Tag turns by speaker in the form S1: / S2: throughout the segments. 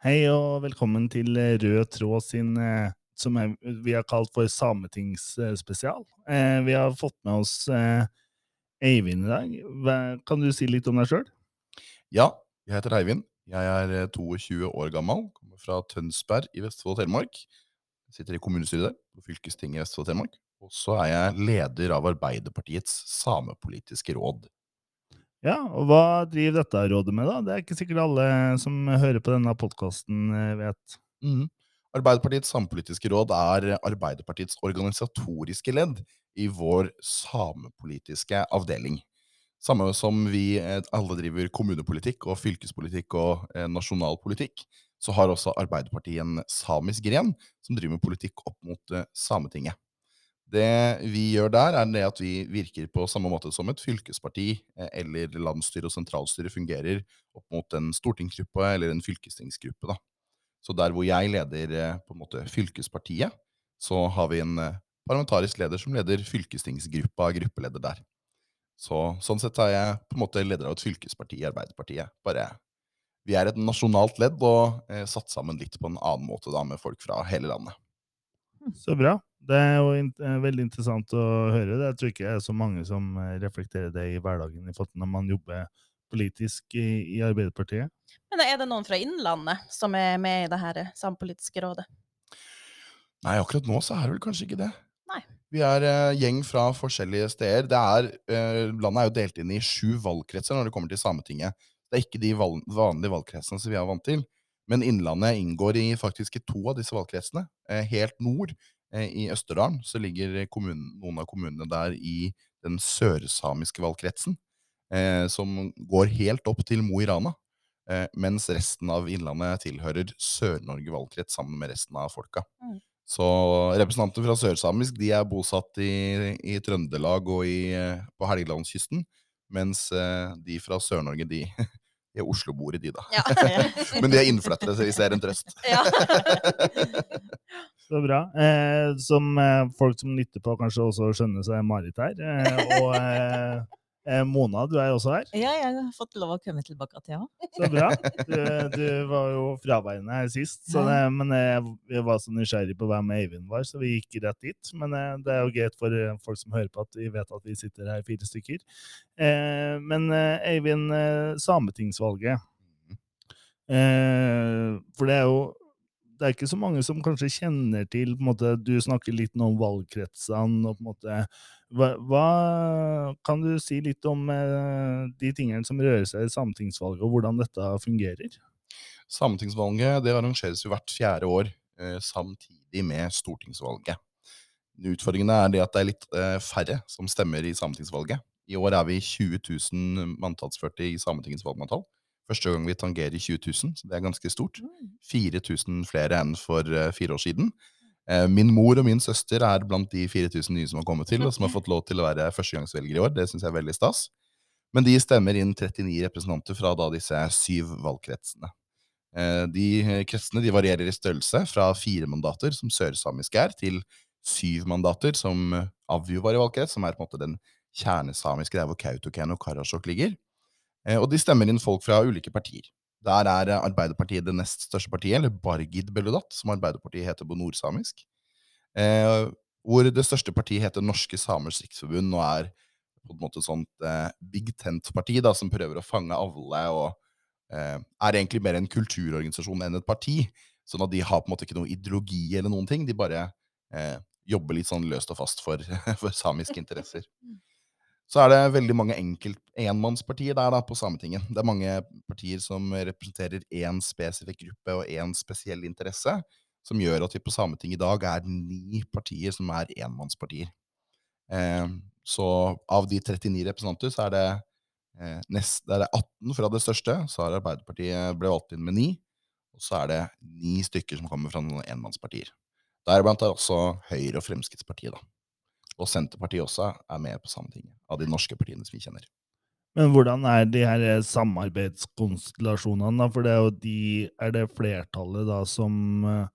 S1: Hei og velkommen til Rød tråd sin, eh, som vi har kalt for Sametingsspesial. Eh, vi har fått med oss eh, Eivind i dag. Kan du si litt om deg sjøl?
S2: Ja, jeg heter Eivind. Jeg er eh, 22 år gammel, kommer fra Tønsberg i Vestfold og Telemark. Sitter i kommunestyret der, på fylkestinget i Vestfold og Telemark. Og så er jeg leder av Arbeiderpartiets samepolitiske råd.
S1: Ja, og hva driver dette rådet med, da? Det er ikke sikkert alle som hører på denne podkasten vet.
S2: Mm. Arbeiderpartiets samepolitiske råd er Arbeiderpartiets organisatoriske ledd i vår samepolitiske avdeling. Samme som vi eh, alle driver kommunepolitikk og fylkespolitikk og eh, nasjonal politikk, så har også Arbeiderpartiet en samisk gren som driver med politikk opp mot eh, Sametinget. Det vi gjør der, er det at vi virker på samme måte som et fylkesparti eh, eller landsstyre og sentralstyre fungerer opp mot en stortingsgruppe eller en fylkestingsgruppe. Da. Så der hvor jeg leder eh, på en måte fylkespartiet, så har vi en eh, parlamentarisk leder som leder fylkestingsgruppa, gruppeleder der. Så, sånn sett er jeg på en måte leder av et fylkesparti i Arbeiderpartiet. Bare vi er et nasjonalt ledd og eh, satt sammen litt på en annen måte da, med folk fra hele landet.
S1: Så bra. Det er jo in veldig interessant å høre. det. Jeg tror ikke det er så mange som eh, reflekterer det i hverdagen i forhold til når man jobber politisk i, i Arbeiderpartiet.
S3: Men er det noen fra Innlandet som er med i det her sampolitiske rådet?
S2: Nei, akkurat nå så er det vel kanskje ikke det.
S3: Nei.
S2: Vi er uh, gjeng fra forskjellige steder. Det er, uh, landet er jo delt inn i sju valgkretser når det kommer til Sametinget. Det er ikke de val vanlige valgkretsene som vi er vant til. Men Innlandet inngår i faktisk i to av disse valgkretsene. Uh, helt nord, eh, i Østerdalen, så ligger kommunen, noen av kommunene der i den sørsamiske valgkretsen. Eh, som går helt opp til Mo i Rana. Eh, mens resten av Innlandet tilhører Sør-Norge valgkrets sammen med resten av folka.
S3: Mm.
S2: Så representanter fra sørsamisk de er bosatt i, i Trøndelag og i, eh, på Helgelandskysten. Mens eh, de fra Sør-Norge, de, de er Oslo-boere, de, da.
S3: Ja.
S2: Men de er innflyttere, så vi ser en trøst.
S1: Så bra. Eh, som eh, folk som lytter på, kanskje også skjønner, så er Marit her. Eh, og eh, eh, Mona, du er også her.
S4: Ja, jeg har fått lov å komme tilbake til ja.
S1: Så bra. Du, du var jo fraværende her sist, så det, men jeg, jeg var så nysgjerrig på hvem Eivind var, så vi gikk rett dit. Men eh, det er jo greit for eh, folk som hører på, at vi vet at vi sitter her fire stykker. Eh, men eh, Eivind, eh, Sametingsvalget eh, For det er jo det er ikke så mange som kanskje kjenner til på en måte, Du snakker litt om valgkretsene. og på en måte, hva, hva Kan du si litt om eh, de tingene som rører seg i sametingsvalget, og hvordan dette fungerer?
S2: Sametingsvalget det arrangeres jo hvert fjerde år, eh, samtidig med stortingsvalget. Utfordringene er det at det er litt eh, færre som stemmer i sametingsvalget. I år er vi 20 000 manntallsførte i Sametingets valgmanntall. Første gang vi tangerer 20 000, så det er ganske stort. 4000 flere enn for eh, fire år siden. Eh, Min mor og min søster er blant de 4000 nye som har kommet til, og som har fått lov til å være førstegangsvelgere i år. Det syns jeg er veldig stas. Men de stemmer inn 39 representanter fra da disse syv valgkretsene. Eh, De kretsene de varierer i størrelse, fra fire mandater, som sørsamisk er, til syv mandater, som Avju var i valgkrets, som er på en måte den kjernesamiske, der hvor Kautokeino og Karasjok ligger. Eh, Og de stemmer inn folk fra ulike partier. Der er eh, Arbeiderpartiet det nest største partiet, eller Bargid Beludat, som Arbeiderpartiet heter på nordsamisk. Eh, hvor det største partiet heter Norske Samers Riksforbund, og er på en måte et sånt eh, big tent-parti da, som prøver å fange alle, og eh, er egentlig mer en kulturorganisasjon enn et parti. Sånn at de har på en måte ikke noe ideologi eller noen ting, de bare eh, jobber litt sånn løst og fast for, for samiske interesser. Så er det veldig mange enkelt enmannspartier der da, på Sametinget. Det er mange partier som representerer én spesifikk gruppe og én spesiell interesse, som gjør at vi på Sametinget i dag er ni partier som er enmannspartier. Eh, så av de 39 representanter, så er det, eh, nest, det er 18 fra det største, så har Arbeiderpartiet ble valgt inn med ni, og så er det ni stykker som kommer fra noen enmannspartier. Deriblant er også Høyre og Fremskrittspartiet, da. Og Senterpartiet også er med på Sametinget, av de norske partiene som vi kjenner.
S1: Men hvordan er de her samarbeidskonstellasjonene, da? For det er jo de Er det flertallet da som eh,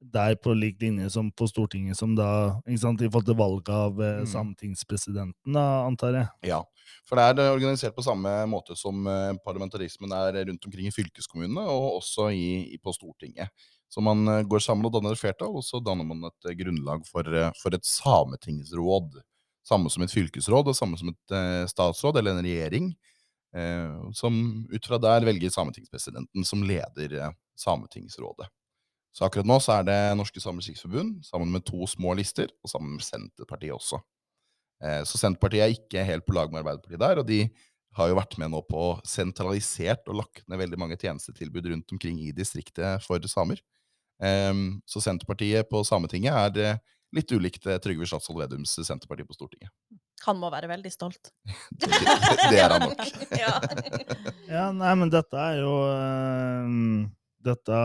S1: der på lik linje som på Stortinget, som da, ikke sant, i forhold til valget av eh,
S2: Mm.
S1: sametingspresidenten, da, antar jeg.
S2: Ja, for det er organisert på samme måte som eh, parlamentarismen er rundt omkring i fylkeskommunene, og også i, i, på Stortinget. Så man eh, går sammen og danner et flertall, og så danner man et eh, grunnlag for, eh, for et sametingsråd. Samme som et fylkesråd, og samme som et statsråd eller en regjering. Som ut fra der velger sametingspresidenten som leder Sametingsrådet. Så akkurat nå så er det Norske Samers Riksforbund sammen med to små lister, og sammen med Senterpartiet også. Så Senterpartiet er ikke helt på lag med Arbeiderpartiet der, og de har jo vært med nå på sentralisert og lagt ned veldig mange tjenestetilbud rundt omkring i distriktet for samer. Em, Så Senterpartiet på Sametinget er eh, litt ulikt eh, Trygve Slagsvold Vedums Senterparti på Stortinget.
S3: Han må være veldig stolt.
S2: Det, det er han nok.
S3: ja.
S1: Ja, nei, men dette er jo eh, Dette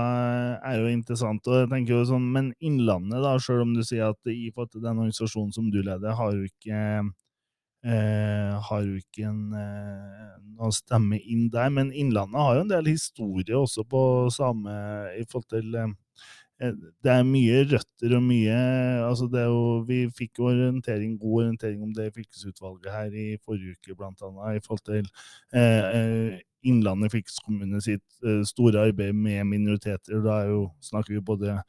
S1: er jo interessant. og jeg tenker jo sånn, Men Innlandet, da, selv om du sier at i forhold til den organisasjonen som du leder, har jo ikke eh, har jo ikke en, eh, noe stemme inn der. Men Innlandet har jo en del historie også på same i forhold til eh, det er mye røtter og mye altså det er jo, Vi fikk jo orientering, god orientering om det fylkesutvalget her i forrige uke, annet, i forhold til eh, eh, Innlandet fylkeskommune sitt eh, store arbeid med minoriteter. Da jo, snakker vi både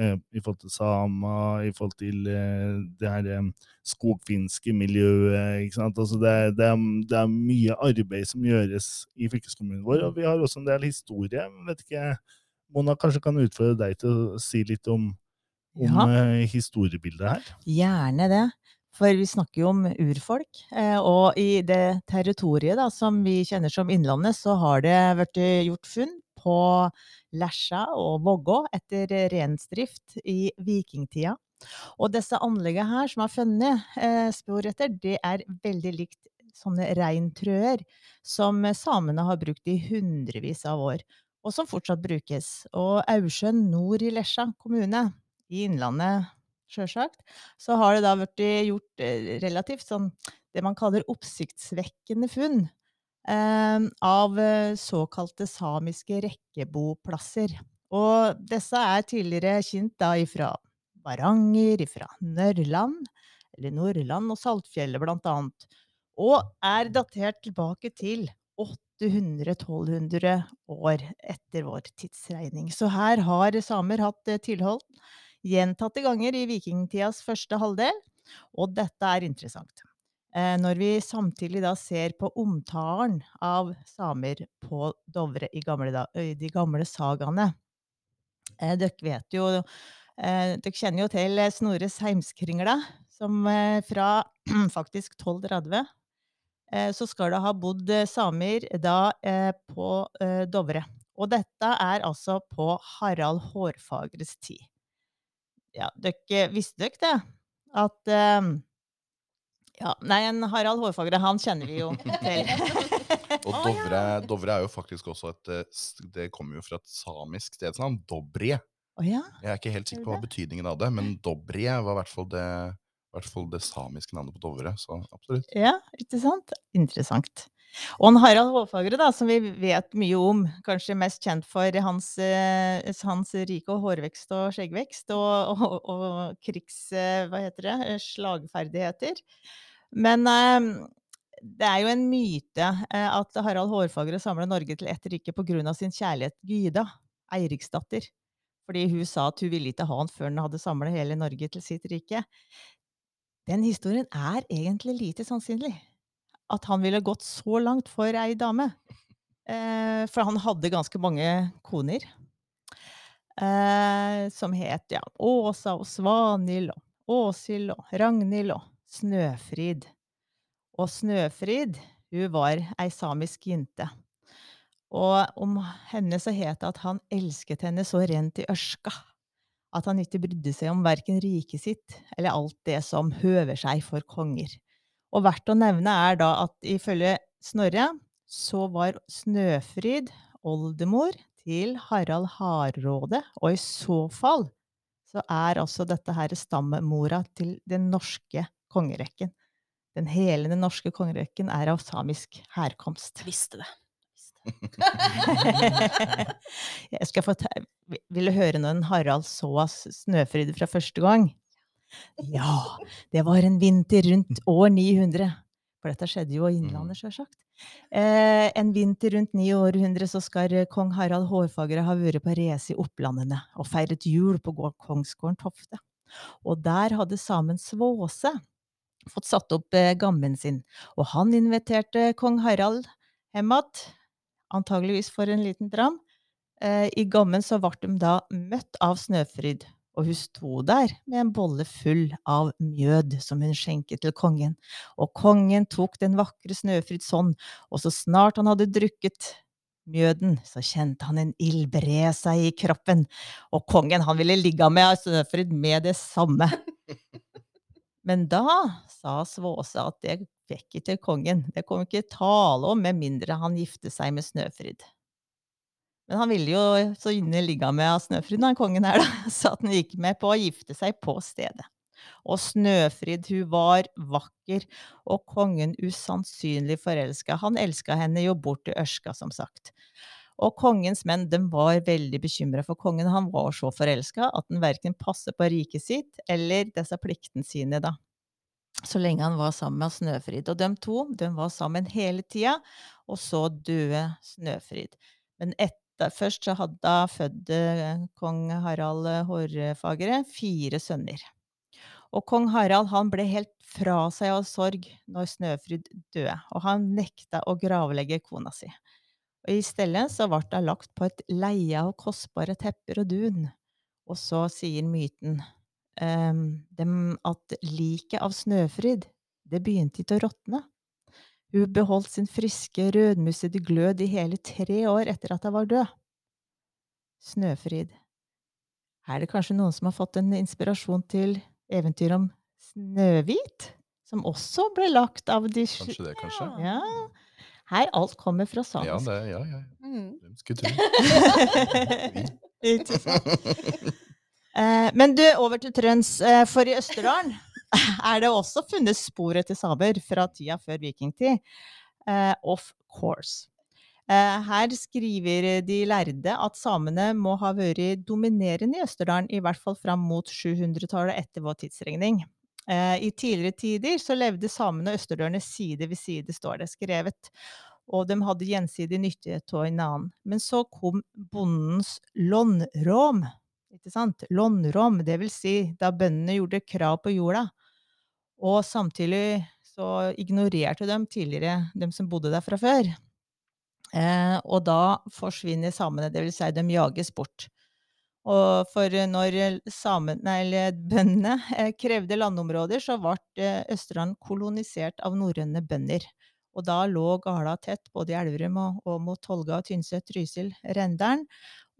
S1: eh, i forhold til samer, i forhold til eh, det her eh, skogfinske miljøet. ikke sant? Altså det, det, er, det er mye arbeid som gjøres i fylkeskommunen vår, og vi har også en del historie. Vet ikke, Mona, kanskje kan utfordre deg til å si litt om, om
S4: Ja.
S1: eh, historiebildet her?
S4: Gjerne det. For vi snakker jo om urfolk, eh, og i det territoriet da, som vi kjenner som Innlandet, så har det vært gjort funn på Lesja og Vågå etter rensdrift i vikingtida. Og disse anleggene her som er funnet eh, spor etter, det er veldig likt sånne reintrøer som samene har brukt i hundrevis av år, og som fortsatt brukes. Og Aursjøen nord i Lesja kommune, i Innlandet sjølsagt, så har det da blitt gjort eh, relativt sånn det man kaller oppsiktsvekkende funn eh, av eh, såkalte samiske rekkeboplasser. Og disse er tidligere kjent da ifra Varanger, ifra Nørland, eller Nordland og Saltfjellet blant annet, og er datert tilbake til 800-1200 år etter vår tidsregning. Så her har samer hatt eh, tilhold gjentatte ganger i vikingtidas første halvdel, og dette er interessant. Eh, Når vi samtidig da ser på omtalen av samer på Dovre i, gamle, de gamle sagaene eh, Dere vet jo Dere kjenner jo til Snorres heimskringla, som fra faktisk 1230 eh, så skal det ha bodd eh, samer da eh, på eh, Dovre. Og dette er altså på Harald Hårfagres tid ja, dere, visste dere det? At eh, ja, Nei, en Harald Hårfagre, han kjenner vi jo til.
S2: Og Dovre, Dovre er jo faktisk også et eh, Det kommer jo fra et samisk stedsnavn. Dobrie.
S4: Oh, ja?
S2: Jeg er ikke helt sikker på hva betydningen av det, men Dobrie var i hvert fall det, i hvert fall det samiske navnet på Dovre. Så absolutt.
S4: ja, ikke sant? Interessant. Og en Harald Hårfagre, da, som vi vet mye om, kanskje mest kjent for hans, eh, hans rike hårvekst og skjeggvekst og, og, og krigs... Eh, hva heter det? eh, Slagferdigheter. Men det er jo en myte at Harald Hårfagre samla Norge til ett rike pga. sin kjærlighet Gyda, Eiriksdatter. Fordi hun sa at hun ville ikke ha han før hun hadde samla hele Norge til sitt rike. Den historien er egentlig lite sannsynlig. At han ville gått så langt for ei dame. Eh, for han hadde ganske mange koner. Eh, som het ja, Åsa og Svanhild og Åshild og Ragnhild og Snøfrid. Og Snøfrid, hun var ei samisk jente. Og om henne så het det at han elsket henne så rent i ørska at han ikke brydde seg om verken riket sitt eller alt det som høver seg for konger. Og verdt å nevne er da at ifølge Snorre så var Snøfrid oldemor til Harald Hardråde, og i så fall så er altså dette her stammemora til den norske kongerekken. Den hele den norske kongerekken er av samisk herkomst.
S3: Visste det.
S4: Jeg skal få ta, Vil du høre når Harald så s- Snøfrid fra første gang? Ja, det var en vinter rundt år 900. For dette skjedde jo i Innlandet, sjølsagt. Eh, en vinter rundt ni århundre så skal kong Harald Hårfagre ha vært på reise i Opplandene og feiret jul på gård Kongsgården Tofte. Og der hadde samen Svåse fått satt opp eh, gammen sin, og han inviterte kong Harald hjem att, antageligvis for en liten dram. Eh, I gammen så ble de da møtt av Snøfrid, og hun sto der med en bolle full av mjød som hun skjenket til kongen. Og kongen tok den vakre Snøfrids hånd, og så snart han hadde drukket mjøden, så kjente han en ild bre seg i kroppen, og kongen han ville ligge med Snøfrid med det samme. Men da sa Svåse at det fikk ikke kongen, det kom ikke tale om med mindre han gifte seg med Snøfrid. Men han ville jo så inne ligge med Snøfrid, han kongen her, da, så at han gikk med på å gifte seg på stedet. Og Snøfrid, hun var vakker, og kongen usannsynlig forelska. Han elska henne jo bort til Ørska, som sagt. Og kongens menn de var veldig bekymra for kongen. Han var så forelska at han verken passet på riket sitt eller disse pliktene sine, da. Så lenge han var sammen med Snøfrid. Og de to de var sammen hele tida, og så døde Snøfrid. Men etter, først så hadde hun født kong Harald Hårfagre fire sønner. Og kong Harald han ble helt fra seg av sorg når Snøfrid døde, og han nekta å gravlegge kona si. Og I stedet så ble hun lagt på et leie av kostbare tepper og dun. Og så sier myten at liket av Snøfrid, det begynte ikke å råtne. Hun beholdt sin friske, rødmussede glød i hele tre år etter at hun var død. Snøfrid. Er det kanskje noen som har fått en inspirasjon til eventyr om Snøhvit? Som også ble lagt av de
S2: Kanskje det, kanskje?
S4: Ja. Her alt kommer fra
S2: Ja, det, ja, ja.
S3: Mm.
S2: Hvem skulle tro?
S4: Ikke sant? Eh, men du, over til Trøns. Eh, for i Østerdalen er det også funnet spor etter samer fra tida før vikingtid. Eh, of course. Her skriver de lærde at samene må ha vært dominerende i Østerdalen, i hvert fall fram mot 700-tallet etter vår tidsregning. I tidligere tider så levde samene og østerdørene side ved side, står det skrevet. Og de hadde gjensidig nytte av annen. Men så kom bondens lånrom. Ikke sant? Lånrom, det vil si da bøndene gjorde krav på jorda. Og samtidig så ignorerte de tidligere dem som bodde der fra før. Eh, og da forsvinner samene, det vil si de jages bort. Og for når samen, nei, bøndene eh, krevde landområder, så ble eh, Østerdalen kolonisert av norrøne bønder. Og da lå Gala tett, både i Elverum og, og mot Tolga, Tynset, Trysil, Rendalen.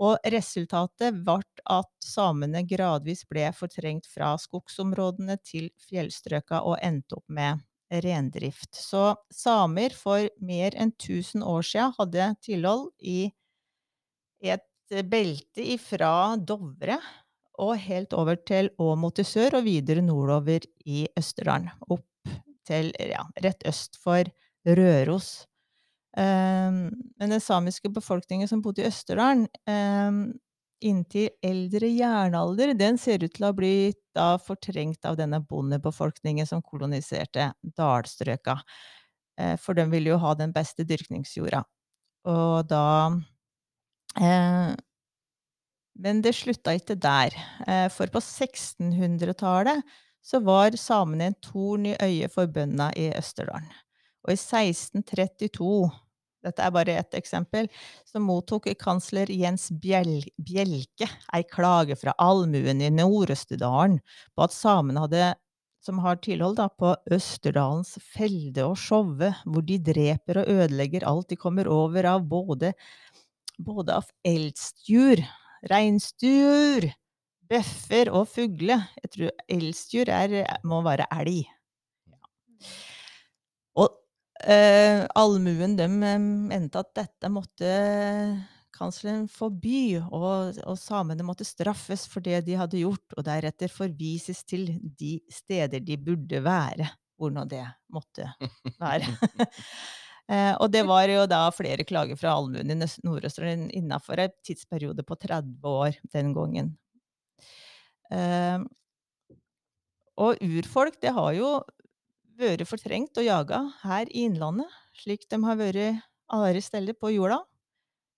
S4: Og resultatet ble at samene gradvis ble fortrengt fra skogsområdene til fjellstrøka og endte opp med rendrift. Så samer for mer enn 1000 år siden hadde tilhold i et belte ifra Dovre og helt over til Åmot i sør og videre nordover i Østerdalen. Opp til ja, rett øst for Røros. Um, men den samiske befolkningen som bodde i Østerdalen um, inntil eldre jernalder, den ser ut til å ha blitt fortrengt av denne bondebefolkningen som koloniserte dalstrøka. Eh, for de ville jo ha den beste dyrkningsjorda. Og da eh, Men det slutta ikke der. Eh, for på 1600-tallet så var samene en torn i øyet for bøndene i Østerdalen. Og i 1632 dette er bare ett eksempel, så mottok kansler Jens Bjel Bjelke ei klage fra allmuen i Nord-Østerdalen på at samene hadde som har tilhold da, på Østerdalens felde og Sjove, hvor de dreper og ødelegger alt de kommer over av både, både av eldsdyr, reinsdyr, bøffer og fugle. Jeg tror eldstjur er, må være elg. Og eh, allmuen de eh, mente at dette måtte kansleren forby, og, og samene måtte straffes for det de hadde gjort, og deretter forvises til de steder de burde være, hvor nå det måtte være. Eh, og det var jo da flere klager fra allmuen i Nord-Østerdalen innafor en tidsperiode på 30 år den gangen. Eh, og urfolk, det har jo vært fortrengt og jaga her i Innlandet, slik de har vært andre steder på jorda.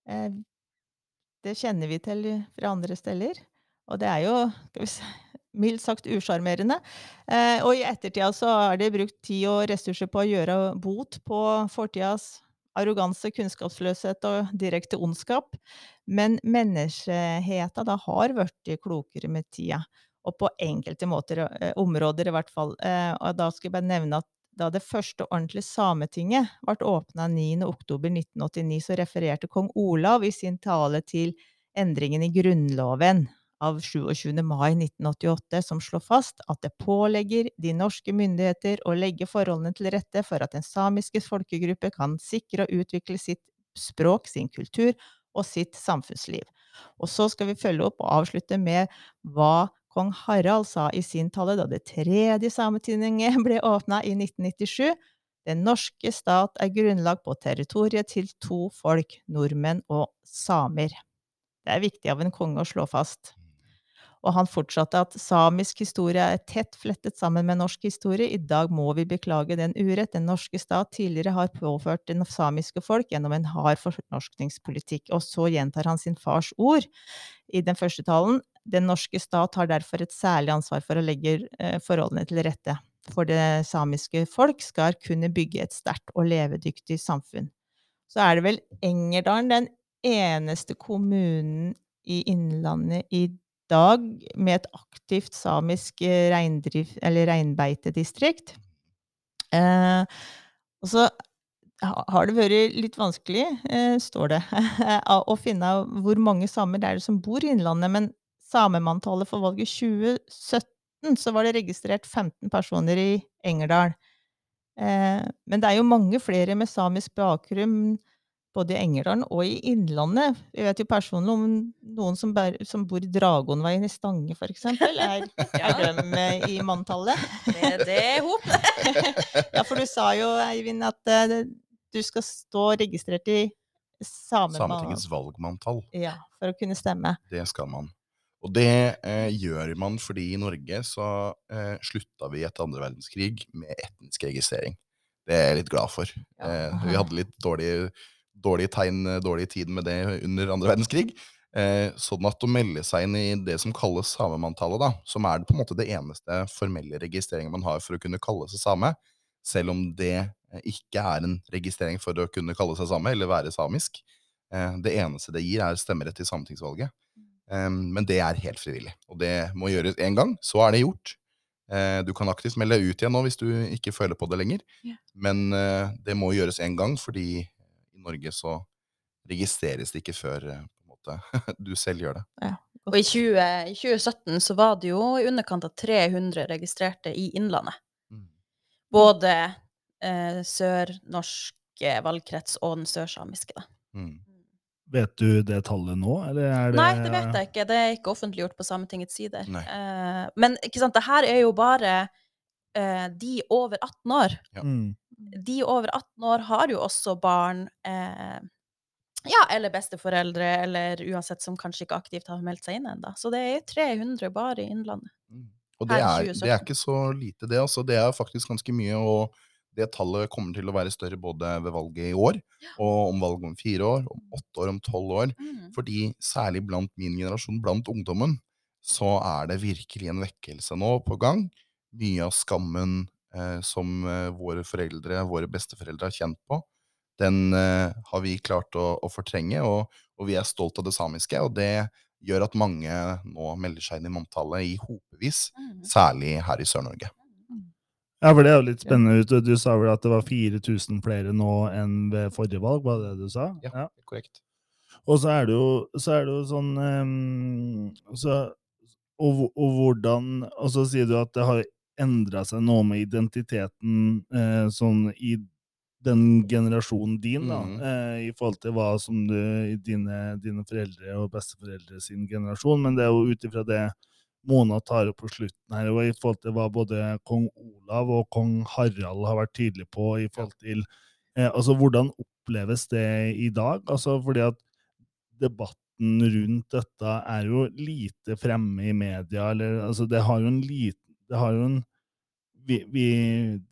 S4: Eh, det kjenner vi til fra andre steder. Og det er jo si, mildt sagt usjarmerende. Eh, og i ettertida så har de brukt tid og ressurser på å gjøre bot på fortidas arroganse, kunnskapsløshet og direkte ondskap. Men menneskeheten da har blitt klokere med tida. Og på enkelte måter, eh, områder i hvert fall. Eh, og da skal jeg bare nevne at da det første ordentlige Sametinget ble åpna 9.10.1989, så refererte kong Olav i sin tale til endringen i Grunnloven av 27. mai 1988, som slår fast at det pålegger de norske myndigheter å legge forholdene til rette for at den samiske folkegruppe kan sikre og utvikle sitt språk, sin kultur og sitt samfunnsliv. Og så skal vi følge opp og avslutte med hva kong Harald sa i sin tale da det tredje Sametinget ble åpna i 1997. Den norske stat er grunnlag på territoriet til to folk, nordmenn og samer. Det er viktig av en konge å slå fast. Og han fortsatte at samisk historie er tett flettet sammen med norsk historie. I dag må vi beklage den urett den norske stat tidligere har påført den samiske folk gjennom en hard fornorskningspolitikk. Og så gjentar han sin fars ord i den første talen. Den norske stat har derfor et særlig ansvar for å legge eh, forholdene til rette for det samiske folk skal kunne bygge et sterkt og levedyktig samfunn. Så er det vel Engerdalen den eneste kommunen i Innlandet i dag med et aktivt samisk eh, reindrift, eller reinbeitedistrikt. Eh, og så har det vært litt vanskelig, eh, står det, å finne hvor mange samer det er som bor i Innlandet. Men samemanntallet for valget 2017 så var det registrert 15 personer i Engerdal. Eh, men det er jo mange flere med samisk bakgrunn både i Engerdalen og i Innlandet. Jeg vet jo personlig om noen som, bær, som bor i Dragonveien i Stange, eksempel. Er, er de eh, i manntallet?
S3: Det, det er hop.
S4: Ja, for du sa jo, Eivind, at eh, det- du skal stå registrert i.
S2: Sametingets valgmanntall.
S4: Ja, for å kunne stemme.
S2: Det skal man. Og det eh, gjør man fordi i Norge så eh, slutta vi etter andre verdenskrig med etnisk registrering. Det er jeg litt glad for.
S4: Ja.
S2: Eh, vi hadde litt dårlig, dårlig tegn, dårlig tid med det under andre verdenskrig. Eh, sånn at å melde seg inn i det som kalles samemanntallet, da, som er på en måte det eneste formelle registreringen man har for å kunne kalle seg same, selv om det eh, ikke er en registrering for å kunne kalle seg same eller være samisk. Eh, det eneste det gir, er stemmerett til sametingsvalget. Um, men det er helt frivillig, og det må gjøres én gang, så er det gjort. Eh, du kan aktivt melde deg ut igjen nå hvis du ikke føler på det lenger, men eh, det må gjøres én gang, fordi i Norge så registreres det ikke før eh, på en måte, du selv gjør det.
S3: Og i, 20, i 2017 så var det jo i underkant av 300 registrerte i Innlandet. Både eh, sørnorske valgkrets og den sørsamiske, da.
S2: Mm.
S1: Vet du det tallet nå, eller er det
S3: Nei, det vet jeg ikke. Det er ikke offentliggjort på Sametingets sider. Eh, men ikke sant, det her er jo bare eh, de over 18 år.
S1: Mm.
S3: De over 18 år har jo også barn, eh, ja, eller besteforeldre, eller uansett som kanskje ikke aktivt har meldt seg inn ennå. Så det er 300 bare i Innlandet.
S2: Mm. Og det er, det er ikke så lite, det. altså. Det er faktisk ganske mye. og det tallet kommer til å være større både ved valget i år, og om valget om fire år, om åtte år, om tolv år. Fordi særlig blant min generasjon, blant ungdommen, så er det virkelig en vekkelse nå på gang. Mye av skammen eh, som eh, våre foreldre, våre besteforeldre har kjent på, den eh, har vi klart å, å fortrenge, og, og vi er stolt av det samiske. Og det gjør at mange nå melder seg inn i manntallet i hopevis,
S3: Mm.
S2: særlig her i Sør-Norge.
S1: Ja, for det er jo litt spennende ut. Du sa vel at det var 4000 flere nå enn ved forrige valg, var det det du sa?
S2: Ja. Korrekt.
S1: Og så er det jo, så er det jo sånn um, så, og, og hvordan Og så sier du at det har endra seg noe med identiteten eh, sånn i den generasjonen din, da,
S2: mm.
S1: eh, i forhold til hva som du i dine, dine foreldre og besteforeldre sin generasjon, men det er jo ut ifra det Mona tar opp på slutten her, og i forhold til hva både kong Olav og kong Harald har vært tydelige på i forhold til Eh, altså, hvordan oppleves det i dag? Altså, fordi at debatten rundt dette er jo lite fremme i media, eller altså, det har jo en liten Det har jo en vi, vi,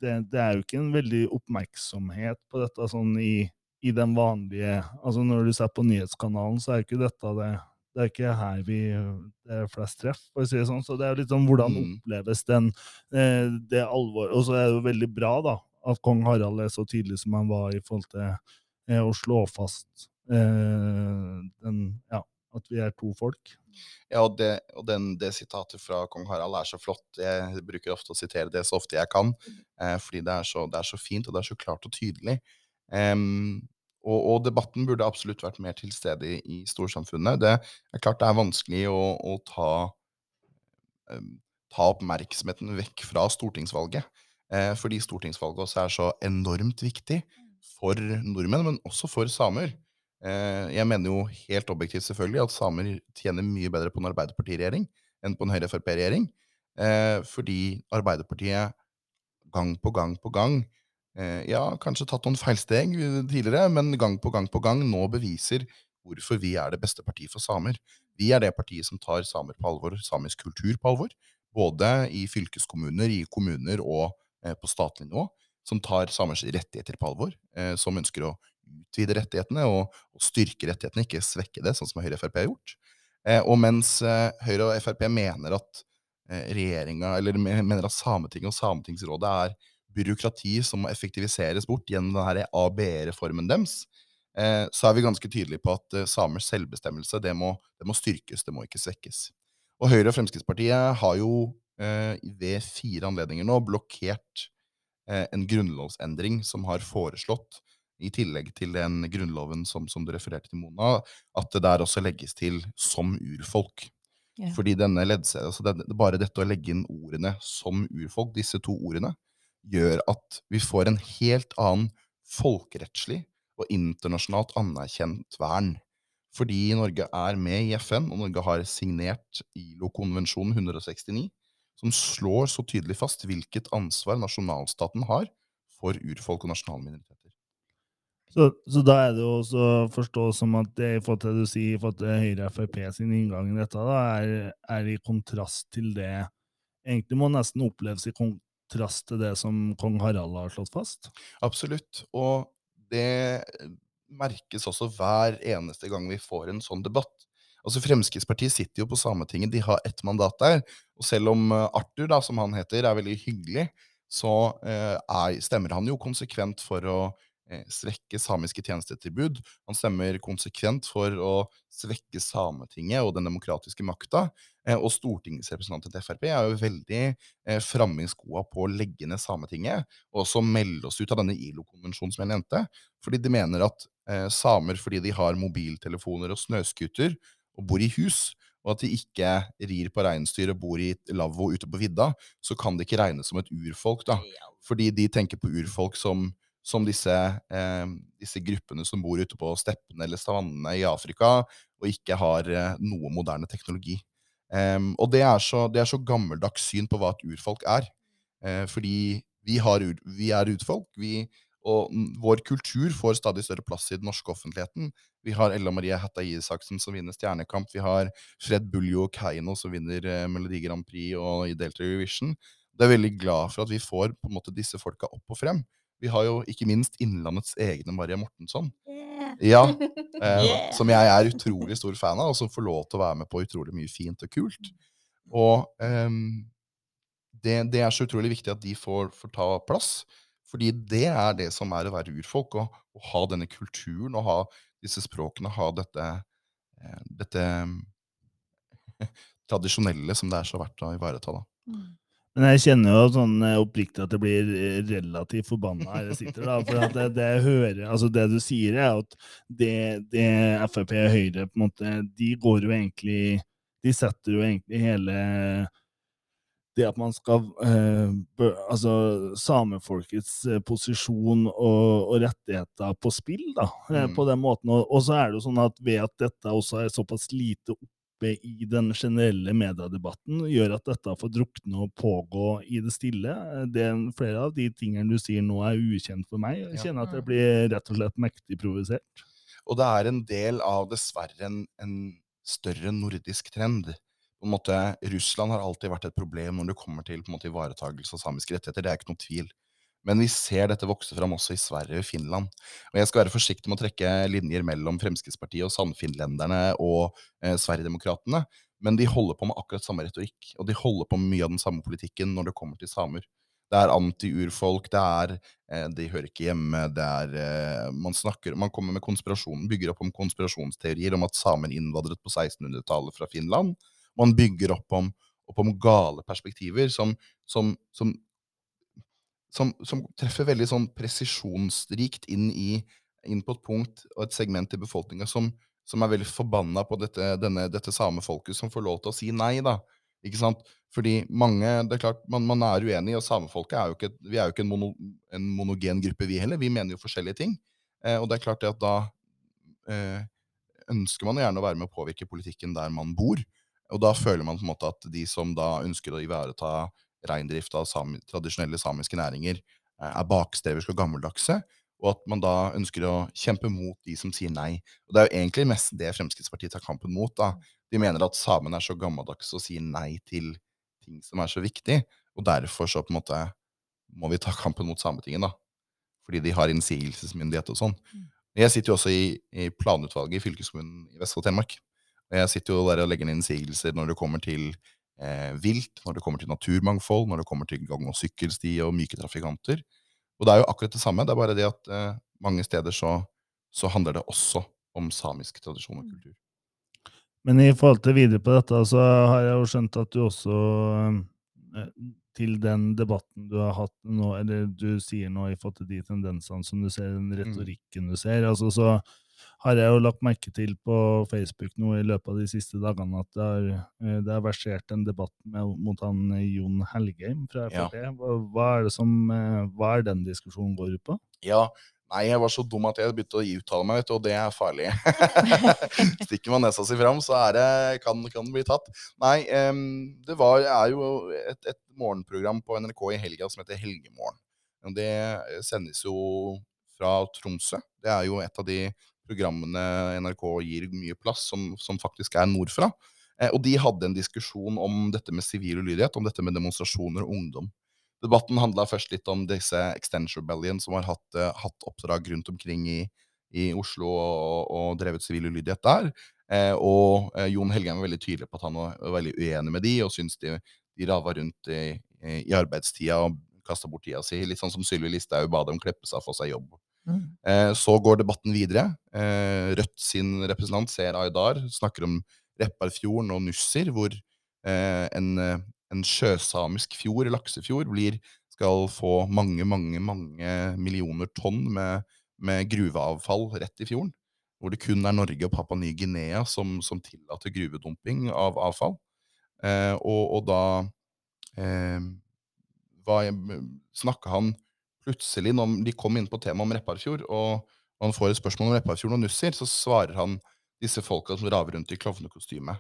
S1: det, det, er jo ikke en veldig oppmerksomhet på dette sånn i, i den vanlige Altså, når du ser på nyhetskanalen, så er ikke dette det det er ikke her vi det er flest treff, for å si det sånn. Så det er litt sånn hvordan
S2: Mm.
S1: oppleves den, eh, det alvor Og så er det jo veldig bra, da, at kong Harald er så tydelig som han var i forhold til eh, å slå fast eh, den Ja, at vi er to folk.
S2: Ja, og, det, og den, det sitatet fra kong Harald er så flott. Jeg bruker ofte å sitere det så ofte jeg kan, eh, fordi det er, så, det er så fint, og det er så klart og tydelig. Um, og, og debatten burde absolutt vært mer til stede i, i storsamfunnet. Det er klart det er vanskelig å, å ta, um, ta oppmerksomheten vekk fra stortingsvalget. Eh, fordi stortingsvalget også er så enormt viktig for nordmenn, men også for samer. Eh, jeg mener jo helt objektivt selvfølgelig at samer tjener mye bedre på en Arbeiderparti-regjering enn på en Høyre-Frp-regjering. Eh, fordi Arbeiderpartiet gang på gang på gang eh, Ja, kanskje tatt noen feilsteg tidligere, men gang på gang på gang nå beviser hvorfor vi er det beste partiet for samer. Vi er det partiet som tar samer på alvor, samisk kultur på alvor. Både i fylkeskommuner, i kommuner og på statlig nivå. Som tar samers rettigheter på alvor. Som ønsker å utvide rettighetene og, og styrke rettighetene, ikke svekke det, sånn som Høyre og Frp har gjort. Eh, og mens eh, Høyre og Frp mener at eh, regjeringa, eller mener at Sametinget og Sametingsrådet er byråkrati som må effektiviseres bort gjennom denne ABE-reformen deres, eh, så er vi ganske tydelige på at eh, samers selvbestemmelse det må, det må styrkes, det må ikke svekkes. Og Høyre og Fremskrittspartiet har jo ved fire anledninger nå blokkert en grunnlovsendring som har foreslått, i tillegg til den grunnloven som, som du refererte til, Mona, at det der også legges til som urfolk.
S4: Ja.
S2: Fordi denne ledse, altså det, det- bare dette å legge inn ordene som urfolk, disse to ordene, gjør at vi får en helt annen folkerettslig og internasjonalt anerkjent vern. Fordi Norge er med i FN, og Norge har signert ILO-konvensjonen 169, som slår så tydelig fast hvilket ansvar nasjonalstaten har for urfolk og nasjonale minoriteter.
S1: Så, så da er det jo også å forstå som at det i forhold til det du sier, i forhold til Høyre Frp sin inngang i dette, da, er, er i kontrast til det Egentlig må nesten oppleves i kontrast til det som kong Harald har slått fast.
S2: Absolutt. Og det merkes også hver eneste gang vi får en sånn debatt. Altså Fremskrittspartiet sitter jo på Sametinget, de har ett mandat der. Og selv om eh, Arthur, da, som han heter, er veldig hyggelig, så eh, er, stemmer han jo konsekvent for å svekke samiske tjenestetilbud. Han stemmer konsekvent for å svekke Sametinget og den demokratiske makta. Eh, og stortingsrepresentanten til Frp er jo veldig eh, framme i skoa på å legge ned Sametinget, og også melde oss ut av denne ILO-konvensjonen som jeg nevnte. Fordi de mener at eh, samer, fordi de har mobiltelefoner og snøscooter og bor i hus, og at de ikke rir på reinsdyr og bor i lavvo ute på vidda, så kan det ikke regnes som et urfolk, da. Fordi de tenker på urfolk som, som disse, eh, disse gruppene som bor ute på steppene eller savannene i Afrika, og ikke har eh, noe moderne teknologi. Em, og det er, så, det er så gammeldags syn på hva et urfolk er. Eh, fordi vi, har, vi er urfolk, vi, og vår kultur får stadig større plass i den norske offentligheten. Vi har Ella Marie Hætta Isaksen som vinner Stjernekamp. Vi har Fred Buljo Keiino som vinner eh, Melodi Grand Prix og i deltar i Eurovision. Det er veldig glad for at vi får måte disse folka opp og frem. Vi har jo ikke minst Innlandets egne Maria Mortensson. Ja, eh, som jeg er utrolig stor fan av, og som får lov til å være med på utrolig mye fint og kult. Og eh, det, det er så utrolig viktig at de får, får ta plass, fordi det er det som er å være urfolk, og, å ha denne kulturen, og ha disse språkene, ha dette, eh, dette tradisjonelle som det er så verdt å ivareta. da.
S1: Men jeg kjenner jo sånn eh, oppriktig at jeg blir eh, relativt forbanna her jeg sitter, da. For at det, det jeg hører, altså det du sier, er at det, det Frp og Høyre på en måte, de går jo egentlig De setter jo egentlig hele det at man skal eh, Altså samefolkets eh, posisjon og, og rettigheter på spill, da. eh,
S2: Mm.
S1: På den måten. Og, og så er det jo sånn at ved at dette også er såpass lite oppe i den generelle mediedebatten, gjør at dette får drukne og pågå i det stille. Det, er flere av de tingene du sier nå, er ukjent for meg. Jeg kjenner at jeg blir rett og slett mektig provosert.
S2: Og det er en del av, dessverre, en, en større nordisk trend. Måte, Russland har alltid vært et problem når det kommer til på en av samiske rettigheter. Det er ikke noe tvil. Men vi ser dette vokse fram også i Sverige og Finland. Og jeg skal være forsiktig med å trekke linjer mellom Fremskrittspartiet og sannfinlenderne og eh, Sverigedemokraterna, men de holder på med akkurat samme retorikk, og de holder på med mye av den samme politikken når det kommer til samer. Det er anti-urfolk, det er eh, De hører ikke hjemme, det er eh, man, snakker, man kommer med konspirasjonen, bygger opp om konspirasjonsteorier om at samer innvandret på 1600-tallet fra Finland. Man bygger opp om, opp om gale perspektiver som, som, som som, som, treffer veldig sånn presisjonsrikt inn, i, inn på et punkt og et segment i befolkninga som, som, er veldig forbanna på dette, denne, dette samefolket som får lov til å si nei, da. Ikke sant? Fordi mange Det er klart, man, man er uenig, og samefolket er jo ikke, vi er jo ikke en, mono, en monogen gruppe, vi heller. Vi mener jo forskjellige ting. Eh, og det er klart det at da eh, ønsker man gjerne å være med å påvirke politikken der man bor. Og da føler man på en måte at de som da ønsker å ivareta reindrift av sami, tradisjonelle samiske næringer eh, er bakstreverske og gammeldagse, og at man da ønsker å kjempe mot de som sier nei. Og Det er jo egentlig mest det Fremskrittspartiet tar kampen mot. da. De mener at samene er så gammeldagse og sier nei til ting som er så viktig, og derfor så på en måte må vi ta kampen mot Sametinget, da. Fordi de har innsigelsesmyndighet og sånn. Mm. Jeg sitter jo også i, i planutvalget i fylkeskommunen i Vestfold Telemark. Og jeg sitter jo der og legger inn innsigelser når det kommer til eh, vilt, når det kommer til naturmangfold, når det kommer til gang- og sykkelsti og myke trafikanter. Og det er jo akkurat det samme, det er bare det at eh, mange steder så, så, handler det også om samisk tradisjon og mm. kultur.
S1: Men i forhold til videre på dette, så har jeg jo skjønt at du også eh, til den debatten du har hatt nå, eller du sier nå i forhold til de tendensene som du ser, den mm. retorikken du ser, altså så har jeg jo lagt merke til på Facebook nå i løpet av de siste dagene at det har, eh, det har versert en debatt med, mot han eh, Jon Helgheim fra Frp. Ja. Hva, er det som, eh, hva er den diskusjonen går ut på?
S2: Ja, Nei, jeg var så dum at jeg begynte å uttale meg, vet du, og det er farlig. Stikker man nesa si fram, så er det, kan, den bli tatt. Nei, um, det var, er jo et, et, morgenprogram på NRK i helga som heter Helgemorgen. Det sendes jo fra Tromsø. Det er jo et av de programmene NRK gir mye plass, som, som faktisk er nordfra. Eh, og de hadde en diskusjon om dette med sivil ulydighet, om dette med demonstrasjoner og ungdom. Debatten handla først litt om disse Extension Rebellion som har hatt, uh, hatt oppdrag rundt omkring i, i Oslo og, og, drevet sivil ulydighet der. Eh, og eh, Jon Helgheim var veldig tydelig på at han var, var veldig uenig med de, og syntes de, de rava rundt i, i, arbeidstida og kasta bort tida si. Litt sånn som Sylvi Listhaug ba dem kleppe seg og få seg jobb Mm. Eh, så går debatten videre. Eh, Rødt sin representant Ser Aydar snakker om Repparfjorden og Nussir, hvor eh, en, en, sjøsamisk fjord, laksefjord, blir, skal få mange, mange, mange millioner tonn med, med, gruveavfall rett i fjorden. Hvor det kun er Norge og Papua Ny-Guinea som, som, tillater gruvedumping av avfall. Og, og, da eh, snakka han plutselig, når de kom inn på temaet om Repparfjord, og, og han får et spørsmål om Repparfjord og Nussir, så svarer han disse folka som raver rundt i klovnekostyme.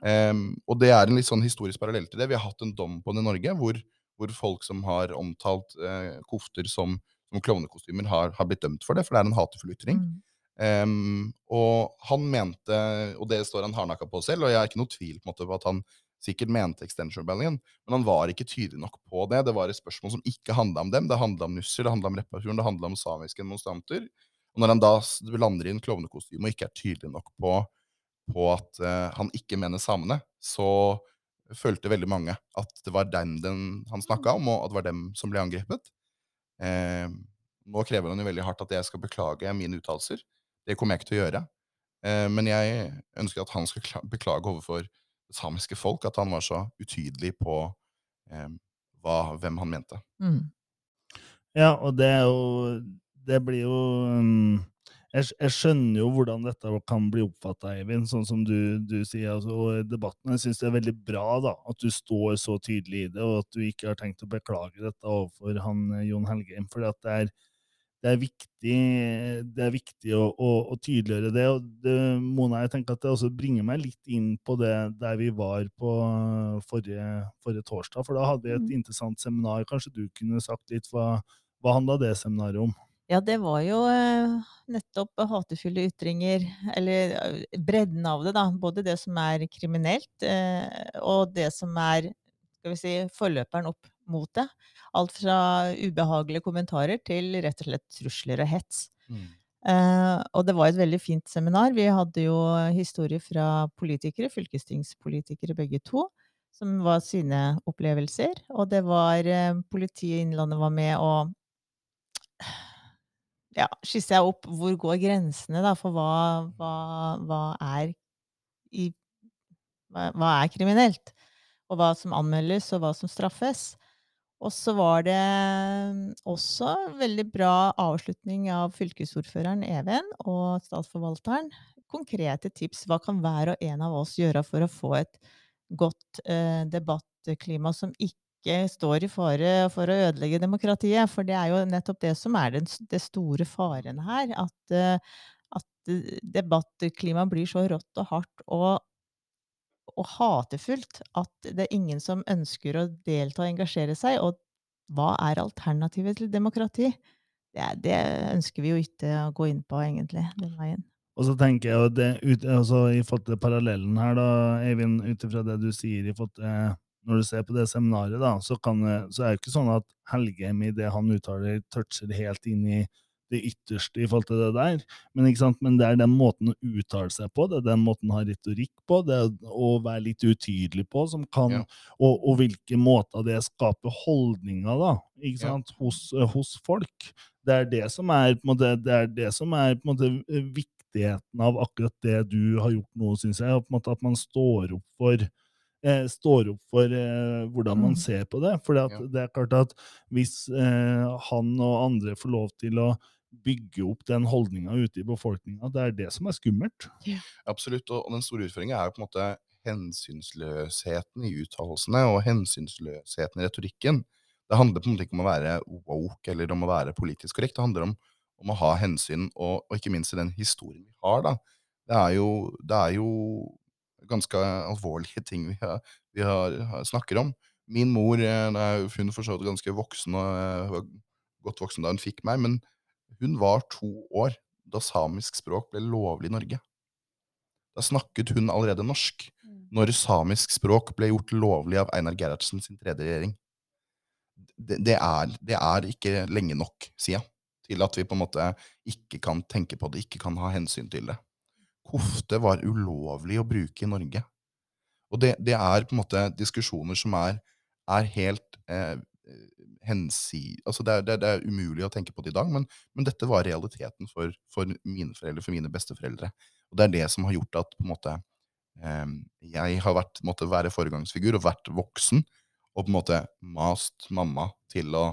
S2: Um, og det er en litt sånn historisk parallell til det. Vi har hatt en dom på det i Norge hvor, hvor folk som har omtalt uh, kofter som, som klovnekostymer, har, har, blitt dømt for det, for det er en hatefull ytring. Mm. Um, og han mente, og det står han hardnakka på selv, og jeg har ikke noe tvil på, måte, på at han sikkert mente Extension Rebellion, men han var ikke tydelig nok på det. Det var et spørsmål som ikke handla om dem. Det handla om Nusser, det handla om Repparfjorden, det handla om samiske demonstranter. Og når han da lander i en klovnekostyme og ikke er tydelig nok på, på at uh, han ikke mener samene, så følte veldig mange at det var den, den han snakka om, og at det var dem som ble angrepet. Eh, nå krever han jo veldig hardt at jeg skal beklage mine uttalelser. Det kommer jeg ikke til å gjøre. Eh, men jeg ønsker at han skal beklage overfor det samiske folk at han var så utydelig på eh, hva, hvem han mente. Mm.
S1: Ja, og det er jo Det blir jo um, jeg, jeg, skjønner jo hvordan dette kan bli oppfatta, Eivind, sånn som du, du sier. Altså, og debatten, Jeg syns det er veldig bra da, at du står så tydelig i det, og at du ikke har tenkt å beklage dette overfor han eh, Jon Helgheim. For det er det er viktig, det er viktig å, å, å tydeliggjøre det. Og det, Mona, jeg tenker at det også bringer meg litt inn på det der vi var på forrige, forrige torsdag. For da hadde vi et
S4: Mm.
S1: interessant seminar. Kanskje du kunne sagt litt hva, hva handla det seminaret om?
S4: Ja, det var jo eh, nettopp hatefulle ytringer, eller eh, bredden av det, da. Både det som er kriminelt, eh, og det som er skal vi si, forløperen opp mot det. Alt fra ubehagelige kommentarer til rett og slett trusler og hets. Eh, og det var et veldig fint seminar. Vi hadde jo historier fra politikere, fylkestingspolitikere begge to, som var sine opplevelser. Og det var eh, Politiet i Innlandet var med og ja, skisser jeg opp hvor går grensene da, for hva, hva, hva, er i, hva, hva er kriminelt? Og hva som anmeldes, og hva som straffes. Og så var det også veldig bra avslutning av fylkesordføreren Even og statsforvalteren. Konkrete tips. Hva kan hver og en av oss gjøre for å få et godt eh, debattklima som ikke står i fare for å ødelegge demokratiet? For det er jo nettopp det som er den, det store faren her. At, eh, at debattklimaet blir så rått og hardt og og hatefullt at det er ingen som ønsker å delta og engasjere seg. Og hva er alternativet til demokrati? Det, det ønsker vi jo ikke å gå inn på, egentlig, den veien.
S1: Og så tenker jeg det, ut, altså, i forhold til parallellen her, da, Eivind, ut ifra det du sier i forhold til når du ser på det seminaret, da, så, kan, så er det ikke sånn at Helgheim i det han uttaler, toucher helt inn i det ytterste i forhold til det der. Men, Men, det er den måten å uttale seg på, det er den måten å ha retorikk på, det er å være litt utydelig på, som kan, ja. og, og, hvilke måter det skaper holdninger da, ikke sant, ja. hos, hos, folk. Det er det som er, på en måte, det er, det som er på en måte, viktigheten av akkurat det du har gjort nå, syns jeg. På en måte, at man står opp for Eh, står opp for eh, hvordan man ser på det. For ja. det er klart at hvis eh, han og andre får lov til å bygge opp den holdninga ute i befolkninga, det er det som er skummelt.
S2: Ja. Absolutt, og, den store utfordringa er jo på en måte hensynsløsheten i uttalelsene og hensynsløsheten i retorikken. Det handler på en måte ikke om å være woke eller om å være politisk korrekt. Det handler om, om å ha hensyn, og, og, ikke minst i den historien vi har. da. Det er jo, det er jo ganske alvorlige ting vi, har, vi har, snakker om. Min mor er hun for så vidt ganske voksen og var godt voksen da hun fikk meg, men hun var to år da samisk språk ble lovlig i Norge. Da snakket hun allerede norsk, når samisk språk ble gjort lovlig av Einar Gerhardsen sin tredje regjering. Det, det, er, det er ikke lenge nok, sier jeg, til at vi på en måte ikke kan tenke på det, ikke kan ha hensyn til det. Kofte var ulovlig å bruke i Norge. Og det, det er på en måte diskusjoner som er, er helt eh, hensi... Altså det er, det, det, er, umulig å tenke på det i dag, men, men dette var realiteten for, for, mine foreldre, for mine besteforeldre. Og det er det som har gjort at på en måte, eh, jeg har vært, måtte være foregangsfigur og vært voksen, og på en måte mast mamma til å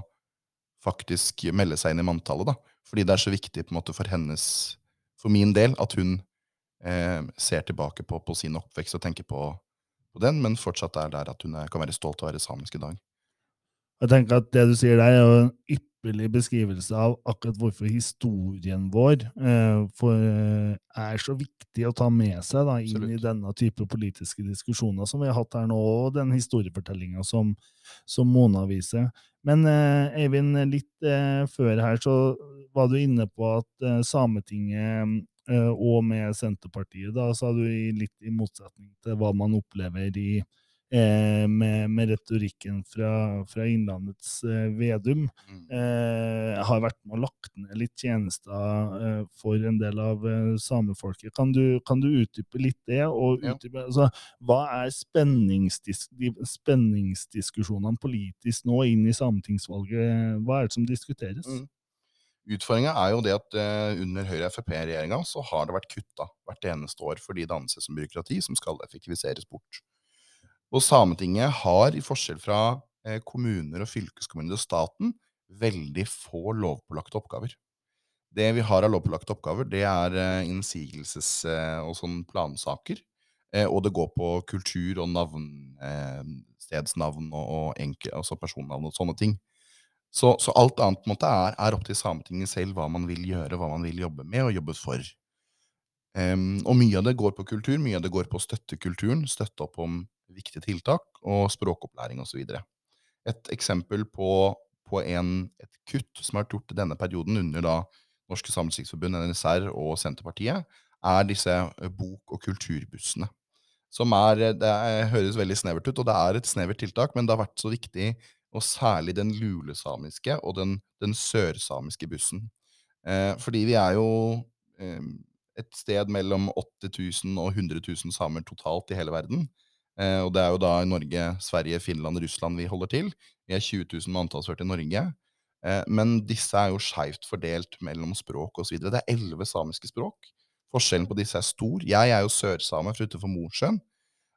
S2: faktisk melde seg inn i manntallet. da. Fordi det er så viktig på en måte for hennes, for min del, at hun eh, ser tilbake på, på, sin oppvekst og tenker på, på, den, men fortsatt er der at hun er, kan være stolt av å være samisk i dag.
S1: Jeg tenker at Det du sier der, er jo en ypperlig beskrivelse av akkurat hvorfor historien vår eh, eh, er så viktig å ta med seg da, inn Absolutt. i denne type politiske diskusjoner som vi har hatt her nå, og den historiefortellinga som, som, Mona viser. Men eh, Eivind, litt eh, før her så var du inne på at eh, Sametinget eh, og med Senterpartiet, da sa du litt i motsetning til hva man opplever i eh, med, med, retorikken fra, fra Innlandets eh, Vedum. Mm. Eh, har vært med og lagt ned litt tjenester eh, for en del av eh, samefolket. Kan du, kan du utdype litt det? og utdype, ja. altså, Hva er spenningsdis, spenningsdiskusjonene politisk nå inn i sametingsvalget? Hva er det som diskuteres? Mm.
S2: Utfordringa er jo det at uh, under Høyre-Frp-regjeringa så har det vært kutta hvert eneste år fordi det anses som byråkrati som skal effektiviseres bort. Og Sametinget har, i forskjell fra eh, kommuner og fylkeskommuner og staten, veldig få lovpålagte oppgaver. Det vi har av lovpålagte oppgaver, det er eh, innsigelses- eh, og sånn plansaker. Og det går på kultur og navn, stedsnavn og, enke, altså personnavn og sånne ting. Så, så alt annet på en måte er, er opp til Sametinget selv hva man vil gjøre, hva man vil jobbe med og jobbe for. Um, og mye av det går på kultur, mye av det går på å støtte kulturen, støtte opp om viktige tiltak og språkopplæring osv. Et eksempel på, på en, et kutt som har vært gjort i denne perioden under da Norske Sametingsforbund, NSR og Senterpartiet, er disse bok- og kulturbussene. Som er, det er, høres veldig snevert ut, og det er et snevert tiltak, men det har vært så viktig, og særlig den lulesamiske og den, den sørsamiske bussen. Eh, fordi vi er jo eh, et sted mellom 80 000 og 100 000 samer totalt i hele verden. Eh, og det er jo da i Norge, Sverige, Finland, Russland vi holder til. Vi er 20 000 med manntalsført i Norge. Eh, men disse er jo skeivt fordelt mellom språk osv. Det er elleve samiske språk. Forskjellen på disse er stor. Jeg er jo sørsame fra utenfor Mosjøen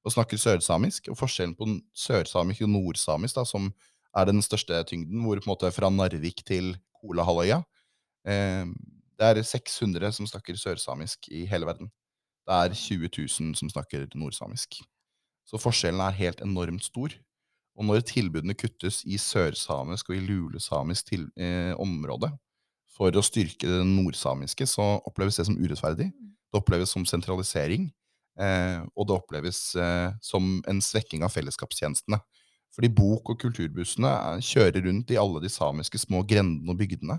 S2: og snakker sørsamisk. Og forskjellen på sørsamisk og nordsamisk, da, som er den største tyngden, hvor på en måte fra Narvik til Kolahalvøya eh, Det er 600 som snakker sørsamisk i hele verden. Det er 20 000 som snakker nordsamisk. Så forskjellen er helt enormt stor. Og når tilbudene kuttes i sørsamisk og i lulesamisk til, eh, område for å styrke det nordsamiske, så oppleves det som urettferdig. Det oppleves som sentralisering. Eh, og det oppleves eh, som en svekking av fellesskapstjenestene. Fordi bok- og kulturbussene er, kjører rundt i alle de samiske små grendene og bygdene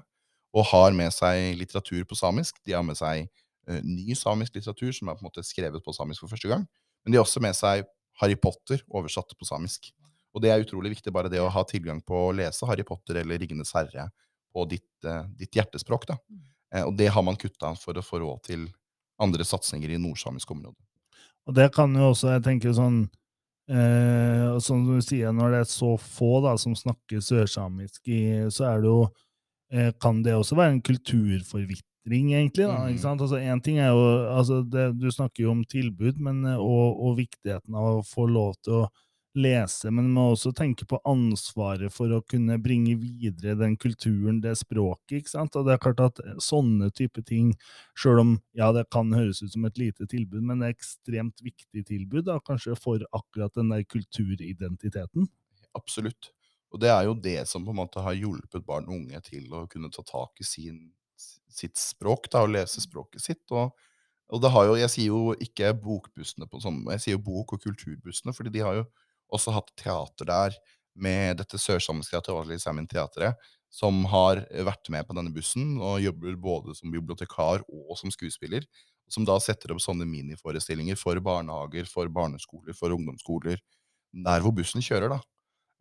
S2: og har med seg litteratur på samisk. De har med seg eh, ny samisk litteratur som er på en måte skrevet på samisk for første gang. Men de har også med seg Harry Potter oversatt på samisk. Og det er utrolig viktig, bare det å ha tilgang på å lese Harry Potter eller Ringenes herre på ditt, uh, ditt hjertespråk. da. Uh, og det har man kutta for å få råd til andre satsinger i nordsamisk område.
S1: Og det kan jo også, jeg tenker sånn eh, Som du sier, når det er så få da, som snakker sørsamisk, i, så er det jo eh, Kan det også være en kulturforvitring, egentlig? da, ikke sant? Altså, en ting er jo, altså det, Du snakker jo om tilbud men, og, og viktigheten av å få lov til å lese, men man må også tenke på ansvaret for å kunne bringe videre den kulturen, det språket. ikke sant? Og det er klart at sånne type ting, sjøl om ja, det kan høres ut som et lite tilbud, men det er ekstremt viktig tilbud, da, kanskje for akkurat den der kulturidentiteten?
S2: Absolutt. Og det er jo det som på en måte har hjulpet barn og unge til å kunne ta tak i sin, sitt språk, da, og lese språket sitt. og og det har jo, Jeg sier jo ikke bokbussene på sånn, jeg sier jo bok- og kulturbussene, fordi de har jo også hatt teater der med dette sørsamiske teateret, Samin Teatret, som har vært med på denne bussen og jobber både som bibliotekar og som skuespiller. Som da setter opp sånne miniforestillinger for barnehager, for barneskoler, for ungdomsskoler. Der hvor bussen kjører, da.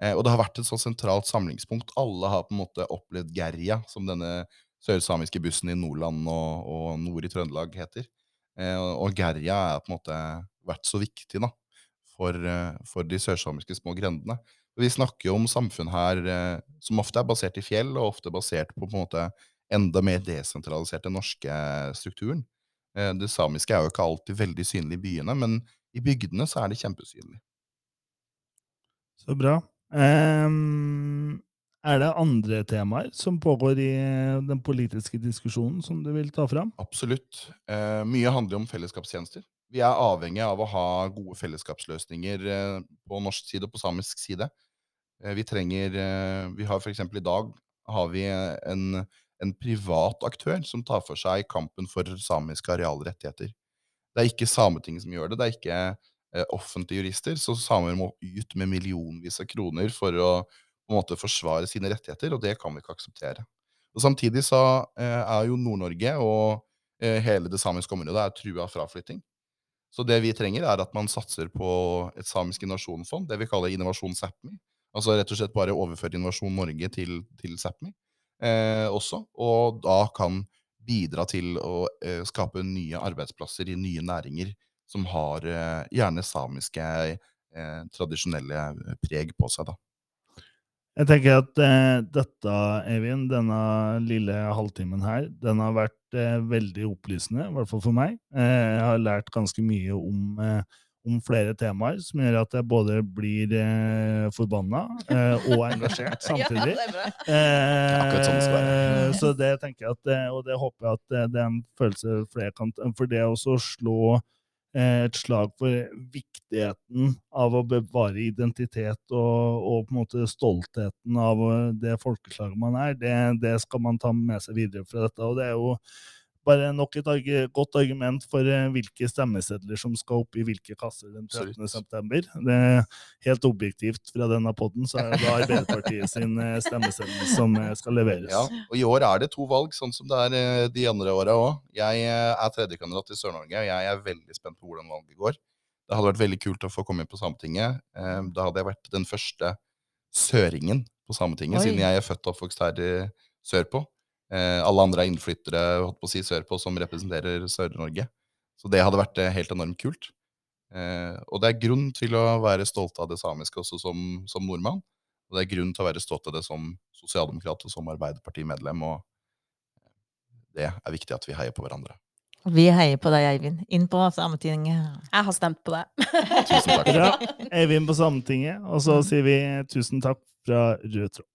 S2: Eh, og det har vært et så sentralt samlingspunkt. Alle har på en måte opplevd Gerja, som denne sørsamiske bussen i Nordland og, og nord i Trøndelag heter. Eh, og Gerja er på en måte vært så viktig, da for, eh, for de sørsamiske små grendene. Vi snakker jo om samfunn her eh, som ofte er basert i fjell, og ofte basert på, på en måte enda mer desentralisert den norske strukturen. Det samiske er jo ikke alltid veldig synlig i byene, men i bygdene så er det kjempesynlig.
S1: Så bra. Um, er det andre temaer som pågår i den politiske diskusjonen som du vil ta fram?
S2: Absolutt. Eh, mye handler om fellesskapstjenester vi er avhengig av å ha gode fellesskapsløsninger eh, på norsk side og på samisk side. Eh, vi trenger eh, Vi har f.eks. i dag har vi en, en, privat aktør som tar for seg kampen for samiske arealrettigheter. Det er ikke Sametinget som gjør det, det er ikke offentlige jurister. Så samer må ut med millionvis av kroner for å på en måte forsvare sine rettigheter, og det kan vi ikke akseptere. Og Samtidig så er jo Nord-Norge og hele det samiske området er trua fraflytting. Så det vi trenger, er at man satser på et samisk innovasjonsfond, det vi kaller Innovasjon Sápmi. Altså rett og slett bare overføre Innovasjon Norge til, til Sápmi eh, også. Og da kan bidra til å eh, skape nye arbeidsplasser i nye næringer som har eh, gjerne samiske eh, tradisjonelle preg på seg. da.
S1: Jeg tenker at eh, dette, Eivind, denne lille halvtimen her, den har vært eh, veldig opplysende, i hvert fall for meg. Eh, jeg har lært ganske mye om, eh, om, flere temaer, som gjør at jeg både blir eh, forbanna eh, og engasjert samtidig. ja, det
S2: Akkurat sånn det skal
S1: så det tenker jeg at, og det håper jeg at det er en følelse flere kan For det å slå eh, et slag for viktigheten av å bevare identitet og, og på en måte stoltheten av eh, det folkeslaget man er. Det, det skal man ta med seg videre fra dette. og det er jo bare nok et arg godt argument for eh, hvilke stemmesedler som skal opp i hvilke kasser den 13. September. Det er helt objektivt fra denne podden, så er det Arbeiderpartiet sin eh, stemmeseddel som eh, skal leveres.
S2: Ja, og i år er det to valg, sånn som det er de andre åra òg. Jeg er tredjekandidat i Sør-Norge, og jeg er veldig spent på hvordan valget går. Det hadde vært veldig kult å få komme inn på Sametinget. Da hadde jeg vært den første søringen på Sametinget,
S4: Oi.
S2: siden jeg er født og oppvokst her sørpå. Eh, Alle andre er innflyttere holdt på å si sørpå som representerer Sør-Norge. Så det hadde vært eh, helt enormt kult. Eh, Og det er grunn til å være stolt av det samiske også som, som nordmann. Og det er grunn til å være stolt av det som sosialdemokrat og som Arbeiderpartimedlem. Og det er viktig at vi heier på hverandre.
S4: Vi heier på deg, Eivind. Inn på Sametinget.
S3: Jeg har stemt på deg.
S2: Tusen takk.
S1: Bra. Eivind på Sametinget, og så sier vi tusen takk fra Rød tråd.